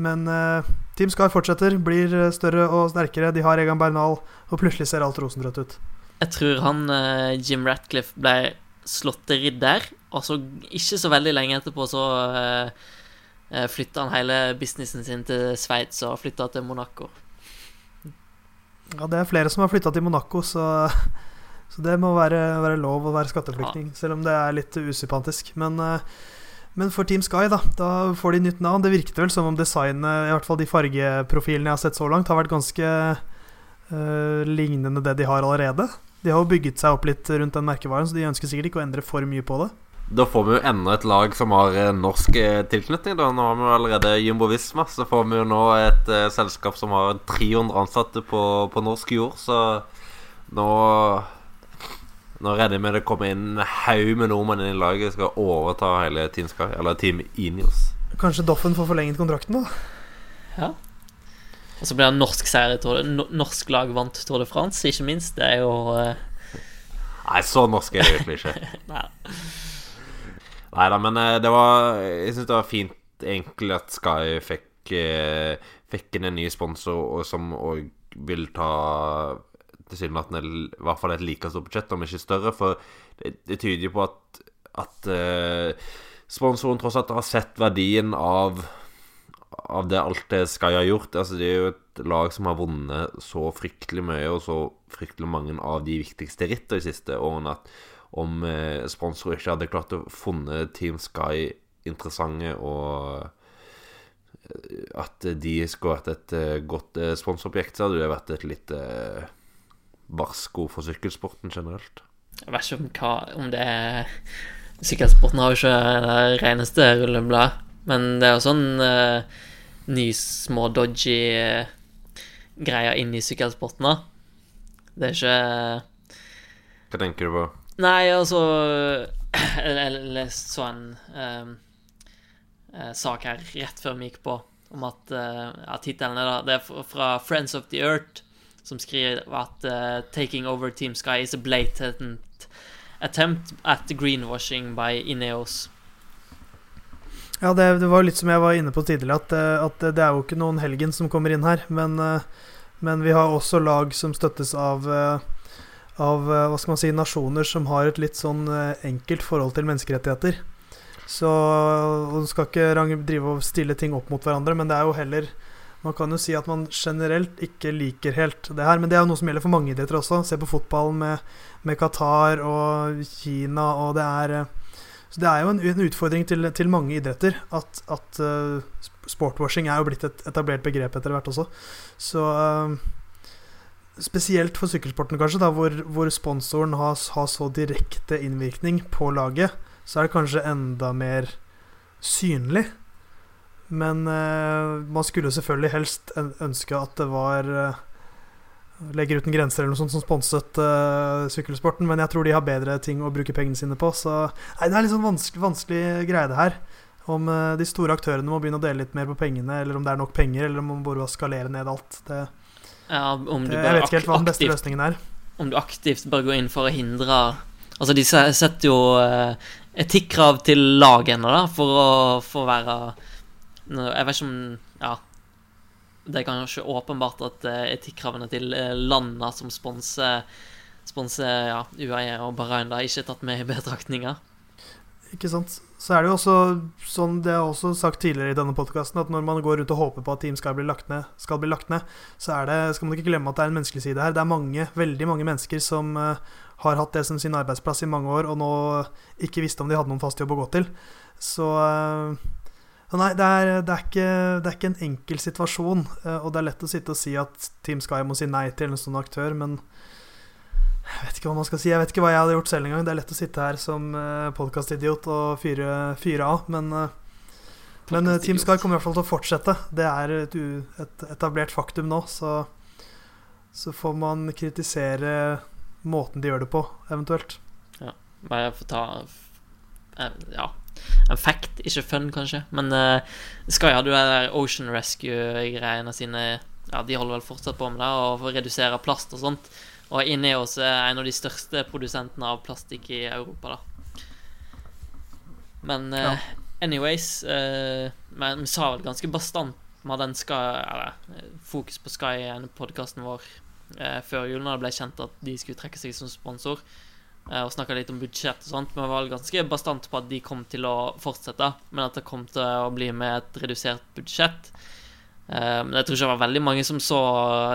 Men uh, Team Sky fortsetter, blir eh, større og sterkere. De har Egan Bernal, og plutselig ser alt rosenrødt ut. Jeg tror han uh, Jim Ratcliffe ble slått til ridder, og så ikke så veldig lenge etterpå så uh, flytta han hele businessen sin til Sveits og flytta til Monaco. Ja, det er flere som har flytta til Monaco, så, så det må være, være lov å være skatteflyktning, selv om det er litt usympatisk. Men, eh, men for Team Sky, da, da får de nytt navn. Det virket vel som om designet, i hvert fall de fargeprofilene jeg har sett så langt, har vært ganske uh, lignende det de har allerede. De har jo bygget seg opp litt rundt den merkevaren, så de ønsker sikkert ikke å endre for mye på det. Da får vi jo enda et lag som har norsk eh, tilknytning. da Nå har vi jo allerede Jumbo Visma. Så får vi jo nå et uh, selskap som har 300 ansatte på, på norsk jord. Så Nå Nå regner jeg med det kommer inn en haug med nordmenn inn i laget skal overta hele Team Sky, eller Team Inios. Kanskje Doffen får forlenget kontrakten, da? Ja. Og så blir det norsk seier i Tour de Norsk lag vant Tour de France, ikke minst. Det er jo uh... Nei, så norsk er det egentlig ikke. Nei. Nei da, men eh, det var Jeg syns det var fint egentlig at Sky fikk eh, Fikk inn en ny sponsor og som òg vil ta tilsynelatende i hvert fall et like stort budsjett, om ikke større. For det, det tyder jo på at, at eh, sponsoren tross alt har sett verdien av av det alt det Sky har gjort. Altså, det er jo et lag som har vunnet så fryktelig mye, og så fryktelig mange av de viktigste rittene de siste årene, at om eh, sponsorer ikke hadde klart å funne Team Sky interessante og eh, at de skulle vært et eh, godt eh, sponsorobjekt, så hadde det vært et litt varsko for sykkelsporten generelt. Jeg vet ikke om, hva, om det er Sykkelsporten har jo ikke det reneste rullebladet, men det er jo sånn uh, ny, små, dodgy uh, greier inni sykkelsporten, da. Det er ikke Hva tenker du på? Nei, altså Jeg jeg leste så en um, eh, sak her rett før vi gikk på, om at uh, ja, tittelen er da Det er fra Friends of the Earth, som skriver at uh, 'Taking over Team Sky is a blatant attempt at greenwashing by Ineos'. Ja, det, det var litt som jeg var inne på tidligere, at, eh, at det er jo ikke noen helgen som kommer inn her. Men, eh, men vi har også lag som støttes av, av hva skal man si, nasjoner som har et litt sånn enkelt forhold til menneskerettigheter. Så Du skal ikke drive og stille ting opp mot hverandre, men det er jo heller Man kan jo si at man generelt ikke liker helt det her, men det er jo noe som gjelder for mange idretter også. Se på fotballen med, med Qatar og Kina, og det er eh, så det er jo en, en utfordring til, til mange idretter at, at uh, sportwashing er jo blitt et etablert begrep etter hvert også. Så uh, Spesielt for sykkelsporten, kanskje, da, hvor, hvor sponsoren har, har så direkte innvirkning på laget, så er det kanskje enda mer synlig. Men uh, man skulle selvfølgelig helst ønske at det var uh, Legger uten grenser eller noe sånt som sponset uh, sykkelsporten, men jeg tror de har bedre ting å bruke pengene sine på. Så nei, det er litt sånn vanskelig, vanskelig greie, det her. Om eh, de store aktørene må begynne å dele litt mer på pengene, eller om det er nok penger, eller om man bare skalere ned alt. Det, Ja, om du det, bare jeg vet ikke helt hva den beste aktivt løsningen er. om du aktivt bør gå inn for å hindre Altså, de setter jo eh, etikkrav til lagene, da, for å for å være Jeg vet ikke om Ja. Det er kanskje åpenbart at eh, etikkravene til eh, landene som sponser ja, UAE og Bahrain, da, ikke er tatt med i betraktninga. Ikke sant? Så er det jo også sånn det er også sagt tidligere i denne podkasten, at når man går rundt og håper på at Team skal bli lagt ned, skal bli lagt ned så er det, skal man ikke glemme at det er en menneskelig side her. Det er mange, veldig mange mennesker som eh, har hatt det som sin arbeidsplass i mange år, og nå ikke visste om de hadde noen fast jobb å gå til. Så så Nei, det er, det, er ikke, det er ikke en enkel situasjon, eh, og det er lett å sitte og si at Team Sky må si nei til en sånn aktør, men jeg vet ikke hva man skal si. Jeg vet ikke hva jeg hadde gjort selv engang. Det er lett å sitte her som uh, podkastidiot og fyre, fyre av, men, eh, men eh, Team Sky kommer i hvert fall til å fortsette. Det er et, et etablert faktum nå, så, så får man kritisere måten de gjør det på, eventuelt. Bare få ta eh, Ja, en fact, ikke fun, kanskje. Men uh, Sky hadde jo de der Ocean Rescue-greiene sine Ja, de holder vel fortsatt på med det, og reduserer plast og sånt. Og Ineos er en av de største produsentene av plastikk i Europa, da. Men uh, Ja. anyways uh, Men vi sa vel ganske bastant med den Sky Eller eh, fokus på Sky i podkasten vår før jul, når det ble kjent at de skulle trekke seg som sponsor og snakka litt om budsjett og sånt, men var ganske bastant på at de kom til å fortsette, men at det kom til å bli med et redusert budsjett. Eh, Men jeg tror ikke det var veldig mange som så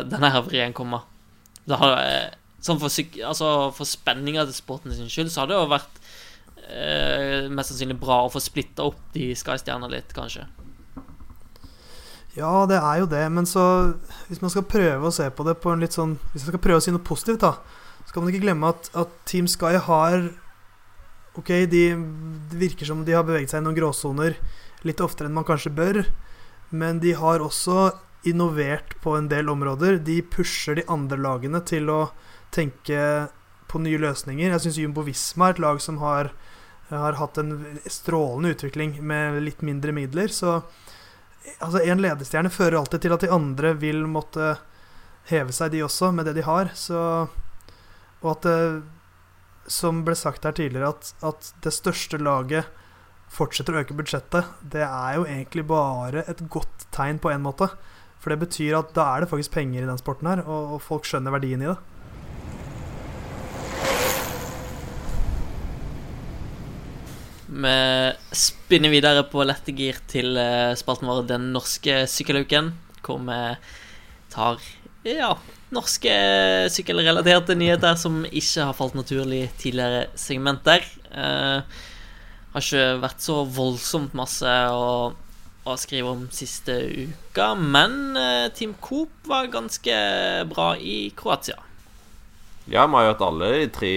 denne her vrien komme. Eh, sånn for, altså for spenninga til sporten sin skyld, så hadde det jo vært eh, mest sannsynlig bra å få splitta opp de Sky-stjernene litt, kanskje. Ja, det er jo det, men så Hvis man skal prøve å se på det på en litt sånn Hvis man skal prøve å si noe positivt, da, så kan man ikke glemme at, at Team Sky har Ok, de, det virker som de har beveget seg i noen gråsoner litt oftere enn man kanskje bør, men de har også innovert på en del områder. De pusher de andre lagene til å, tenke på nye løsninger. Jeg syns Jumbo Visma er et lag som har, har hatt en strålende utvikling med litt mindre midler. Så altså, en ledestjerne fører alltid til at de andre vil måtte heve seg, de også, med det de har. Så, og at det, som ble sagt her tidligere, at, at det største laget fortsetter å øke budsjettet, det er jo egentlig bare et godt tegn på en måte. For det betyr at da er det faktisk penger i den sporten her, og, og folk skjønner verdien i det. Vi spinner videre på lette gir til eh, spalten vår Den norske sykkeluken, hvor vi tar ja, norske sykkelrelaterte nyheter som ikke har falt naturlig tidligere segmenter. Eh, har ikke vært så voldsomt masse å, å skrive om siste uka, men eh, Team Coop var ganske bra i Kroatia. Ja, vi har jo hatt alle de tre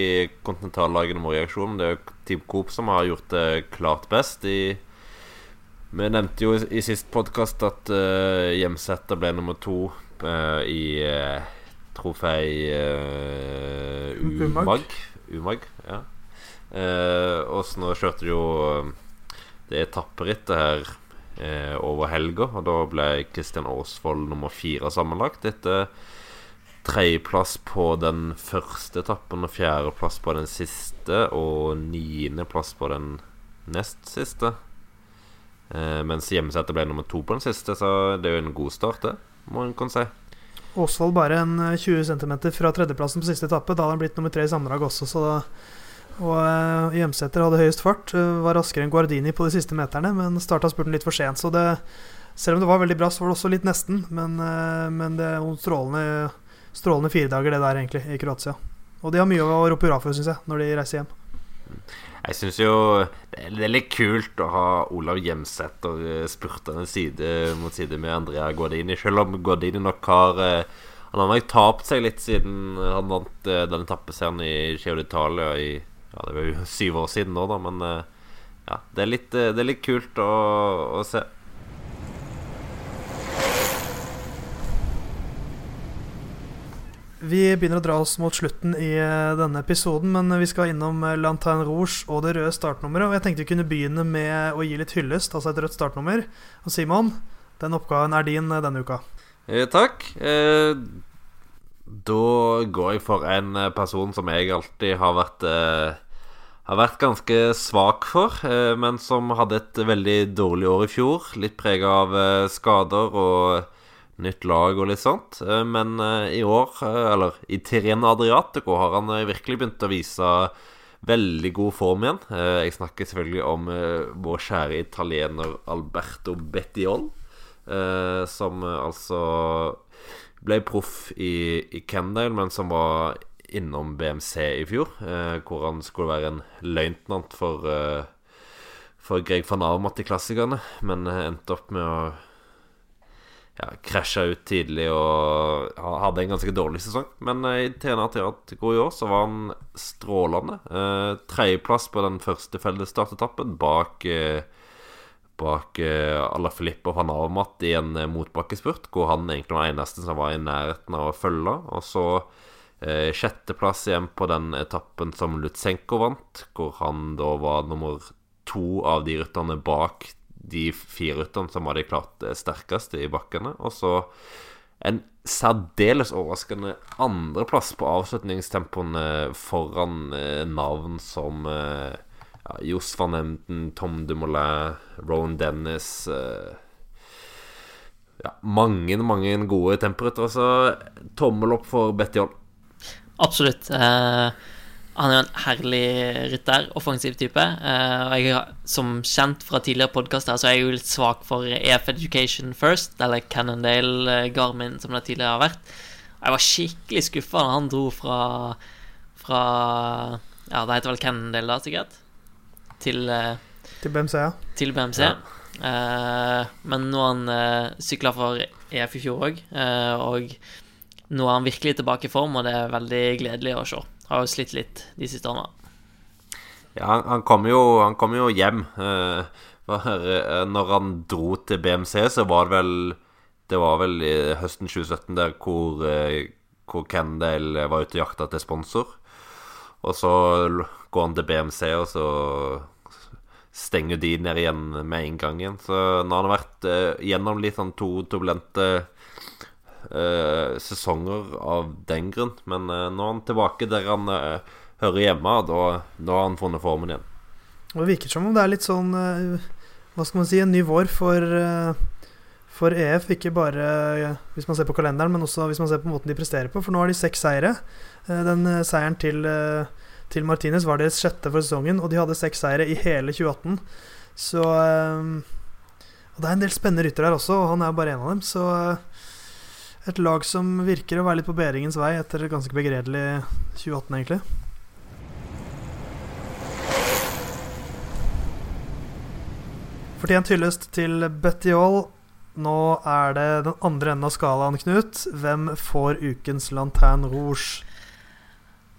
kontinentallagene våre i aksjon. Det er jo Team Coop som har gjort det klart best. I, vi nevnte jo i sist podkast at uh, Hjemsetter ble nummer to uh, i uh, trofei uh, Umag. Umag, ja. Og så nå kjørte de jo det etapperittet her over helga, og da ble Kristian Aasvold nummer fire sammenlagt. Etter tredjeplass på den første etappen og fjerdeplass på den siste, og niendeplass på den nest siste. Eh, mens hjemmesettet ble nummer to på den siste, så det er jo en god start, det, må en kan si. Åsvold bare en 20 cm fra tredjeplassen på siste etappe. Da hadde han blitt nummer tre i sammendrag også, så da og Hjemsæter hadde høyest fart, uh, var raskere enn Guardini på de siste meterne, men starta spurten litt for sent. Så det, selv om det var veldig bra, så var det også litt nesten. Men, men det er strålende strålende fire dager, det der, egentlig, i Kroatia. Og de har mye å rope hurra for, syns jeg, når de reiser hjem. Jeg syns jo det er litt kult å ha Olav Hjemsæter eh, spurtende side mot side med Andrea Guardini, selv om Guardini nok har eh, Han har nok tapt seg litt siden han vant den denne etappeseren i Giro d'Italia i Ja, det var jo syv år siden nå, da, men ja, det er litt, det er litt kult å, å se. Vi begynner å dra oss mot slutten i eh, denne episoden, men vi skal innom Lantaine Rouge og det røde startnummeret. Og jeg tenkte vi kunne begynne med å gi litt hyllest, altså et rødt startnummer. Og Simon, den oppgaven er din eh, denne uka. Eh, takk. Eh, da går jeg for en person som jeg alltid har vært eh, Har vært ganske svak for, men som hadde et veldig dårlig år i fjor. Litt prega av skader og nytt lag og litt sånt. Eh, men eh, i år, eh, eller i Tirena Adriatico, har han virkelig begynt å vise veldig god form igjen. Jeg snakker selvfølgelig om vår kjære italiener Alberto Bettiol, som altså ble proff i, i Kendale, men som var innom BMC i fjor, hvor han skulle være en løytnant for, for Greg van Armat i klassikerne, men endte opp med å ja, krasja ut tidlig og hadde en ganske dårlig sesong. Men uh, i TNA Teatro i år så var han strålende. Eh, Tredjeplass på den første fellesstartetappen bak eh, Bak eh, Ala Filippo van Avermatt i en eh, motbakkespurt, hvor han egentlig var eneste som var i nærheten av å følge. Og så eh, sjetteplass igjen på den etappen som Lutsenko vant, hvor han da var nummer to av de rytterne bak de fire rytterne som var de klart sterkeste i bakkene. Og så en særdeles overraskende andreplass på avslutningstempoene foran eh, navn som eh, ja, Johs van Emden, Tom Dumoulin, Rowan Dennis eh, ja, Mange, mange gode temporyttere. Så tommel opp for Betty Holm. Absolutt. Eh, han er jo en herlig rytter, offensiv type. Uh, og jeg, som kjent fra tidligere podkaster, så er jeg jo litt svak for EF Education First, eller Cannondale uh, Garmin, som det tidligere har vært. Jeg var skikkelig skuffa da han dro fra, fra Ja, det heter vel Cannondale, da, sikkert? Til uh, Til BMC, ja. Til BMC. Ja. men nå har han uh, sykla for EF i fjor òg, og nå er han virkelig tilbake i form, og det er veldig gledelig å se. Har jo slitt litt de siste årene. Ja, han kom jo, han kom jo hjem. Uh, når han dro til BMC, så var det vel Det var vel i høsten 2017 der hvor, uh, hvor Kendale var ute og jakta til sponsor. Og så går han til BMC, og så stenger de ned igjen med en gang igjen. Så nå har han vært eh, gjennom litt sånn to turbulente eh, sesonger av den grunn. Men uh, nå er han tilbake der han uh, hører hjemme, da- nå har han funnet formen igjen. Det virker som om det er litt sånn Hva skal man si, en ny vår for, for EF. Ikke bare hvis man ser på kalenderen, men også hvis man ser på måten de presterer på. For nå har de seks seire. Den seieren til, til Martinez var deres sjette for sesongen, og de hadde seks seire i hele 2018. Så Og det er en del spennende ryttere her også, og han er jo bare en av dem. Så et lag som virker å være litt på bedringens vei etter et ganske begredelig 2018, egentlig. Fortjent hyllest til Betty Hall. Nå er det den andre enden av skalaen, Knut. Hvem får ukens Lantern Rouge?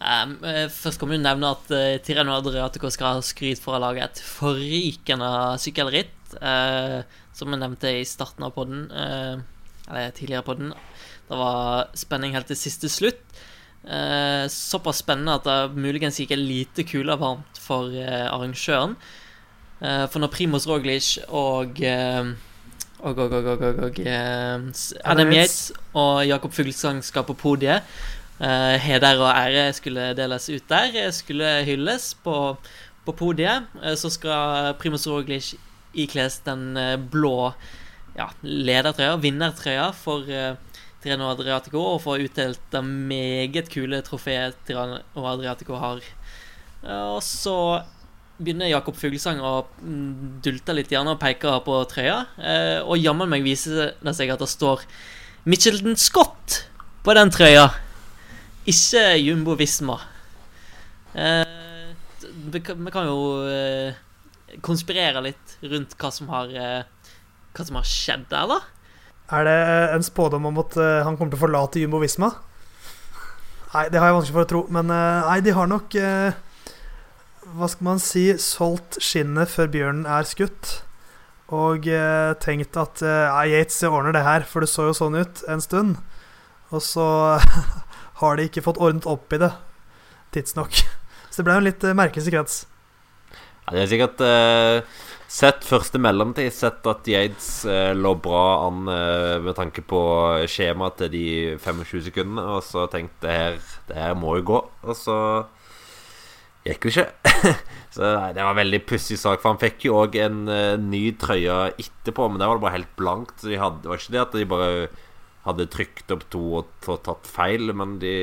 Um, først kan vi nevne at uh, Tirreno Adriatico skal ha skryt for ha laget et forrykende sykkelritt. uh, som vi nevnte i starten av podden, Uh, eller tidligere podden. Det var spenning helt til siste slutt. Eh, såpass spennende at det muligens gikk en lite kule varmt for eh, arrangøren. Eh, for når Primoz Roglic og eh, og, og, og, og, og, eh, Adam Yates og Jakob Fuglsang skal på podiet. Eh, heder og ære skulle deles ut der, eh, skulle hylles på, på podiet. Eh, så skal Primoz Roglic ikles den eh, blå ja, ledertrøya, vinnertrøya, for uh, Adriatico, og få utdelt det meget kule trofeet Tirreno Adriatico har. Eh, og så begynner Jakob Fuglesang å mm, dulte litt gjerne og peke på trøya. Eh, og jammen meg viser det seg at det står Michelton Scott på den trøya. Ikke Jumbo Visma. Eh, vi, kan, jo konspirere litt rundt hva som har Hva som har skjedd der, da. Er det en spådom om at eh, han kommer til å forlate Jumbo Visma? Nei, det har jeg vanskelig for å tro. Men eh, nei, de har nok eh, Hva skal man si solgt skinnet før bjørnen er skutt. Og eh, tenkt at eh, Yates ordner det her, for det så jo sånn ut en stund. Og så har de ikke fått ordnet opp i det tidsnok. Så det ble en litt eh, merkelig sekvens. Ja, det er sikkert eh, Sett første mellomtid, sett at Yates eh, lå bra an eh, med tanke på skjemaet til de 25 sekundene, og så tenkte her, det her må jo gå. Og så gikk det ikke. så nei, det var en veldig pussig sak, for han fikk jo òg en eh, ny trøye etterpå, men der var det bare helt blankt. Så de hadde, det var ikke det at de bare hadde trykt opp to og og tatt feil, men de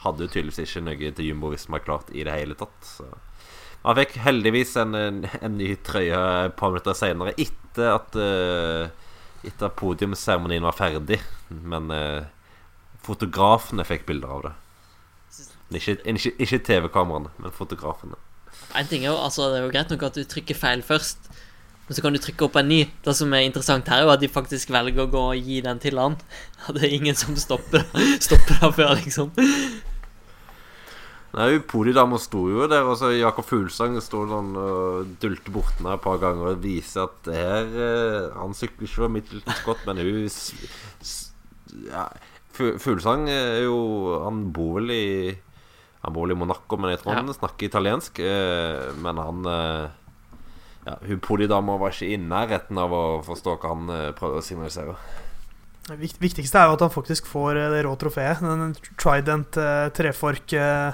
hadde jo tydeligvis ikke noe til Jumbo Visma klart i det hele tatt. Så han fikk heldigvis en, en, en ny trøye et par minutter senere, etter at uh, Etter at podiumsseremonien var ferdig. Men uh, fotografene fikk bilder av det. Ikke, ikke, ikke TV-kameraene, men fotografene. En ting er jo, altså, Det er jo greit nok at du trykker feil først, men så kan du trykke opp en ny. Det som er interessant her, er jo at de faktisk velger å gå og gi den til han. Det er ingen som stopper stopper det før, liksom. Nei, Podiedama sto jo der, og så Jakob Fuglsang står sånn og dulte her et par ganger og viser at det her eh, Han sykler ikke for Middleton Scott, men hun s- s- ja, Fu- Fuglsang er jo Han bor vel i Han bor vel i Monaco, men jeg tror han snakker italiensk. eh, Men han eh, Ja, hun Podiedama var ikke i nærheten av å forstå hva han prøvde å signalisere. Det viktigste er jo at han faktisk får det rå trofeet. Den Trident trefork eh,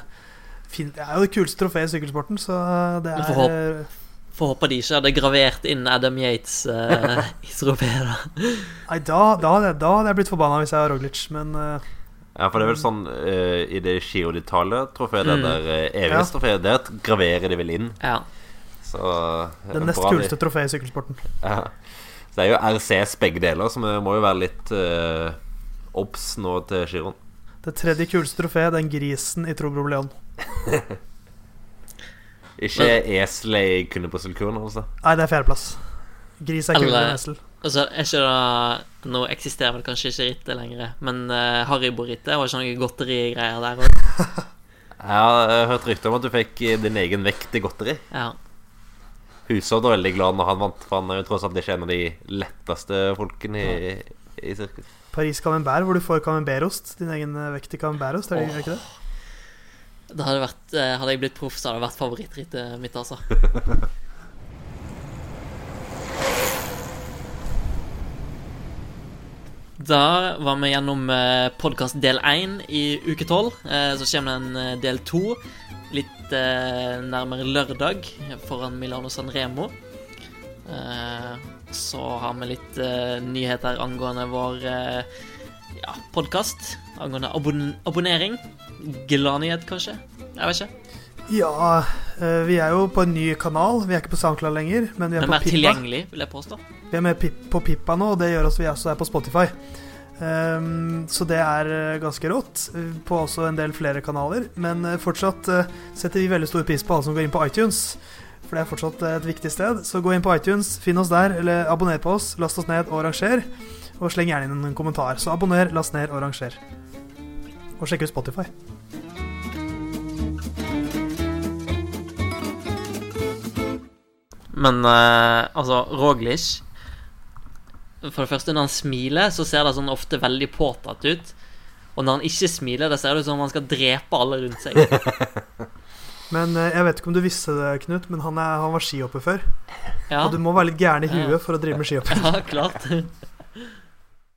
Det er jo det kuleste trofeet i sykkelsporten, så det er får eh, Får håpe de ikke hadde gravert inn Adam Yates uh, i trofeet. da. Nei, da, da, da hadde jeg blitt forbanna hvis jeg var Roglic, men uh, Ja, for det er vel sånn uh, I det Giro d'Italia-trofeet, det Mm. der uh, Ja. evighetstrofeet, der graverer de vel inn. Ja. Så det nest kuleste trofeet i sykkelsporten. Ja. Så det er jo RCS begge deler, så vi må jo være litt uh, obs nå til giroen. Det tredje kuleste trofeet, den grisen i Trobro Leon. Ikke eselet i Sulkuren, altså. Nei, det er fjerdeplass. Gris er kulere enn esel. Altså, er ikke det Nå eksisterer vel kanskje ikke rittet lenger, men uh, Haribo-rittet var ikke noe godterigreier der òg. Jeg har hørt rykter om at du fikk eh, din egen vekt i godteri. Ja. Husodd var veldig glad når han vant, for han er jo tross alt ikke en av de letteste folkene i, i sirkus. Paris camembert, hvor du får camembertost. Din egen eh, vekt i camembertost, er det oh. ikke det? Det hadde, vært, eh, hadde jeg blitt proff, så hadde det vært favorittrittet mitt, altså. Da var vi gjennom podkast del én i uke tolv. Så kommer det en eh, del to litt eh, nærmere lørdag foran Milano San Remo. Så har vi litt uh, nyheter angående vår uh, ja, podkast. Angående abon abonnering. Gladnyhet, kanskje? Jeg vet ikke. Ja, eh, vi er jo på en ny kanal. Vi er ikke på SoundCloud lenger, men vi er Men på Pippa. tilgjengelig, vil jeg påstå. Vi er med på Pippa nå, og det gjør oss vi også er på Spotify. Um, så det er ganske rått. På også en del flere kanaler. Men fortsatt uh, setter vi veldig stor pris på alle som går inn på iTunes. For det er fortsatt eh, et viktig sted. Så gå inn på iTunes, finn oss der, eller abonner på oss, last oss ned og ranger. Og sleng gjerne inn en kommentar. Så abonner, last ned og ranger. Og sjekk ut Spotify. Men eh, altså, Roglish For det første, når han smiler, så ser det sånn ofte veldig påtatt ut. Og når han ikke smiler, det ser det ut som om han skal drepe alle rundt seg. Men eh, jeg vet ikke om du visste det, Knut, men han, er, han var skihopper før. Ja, Og du må være litt gæren i huet for å drive med skihopping. ja klart.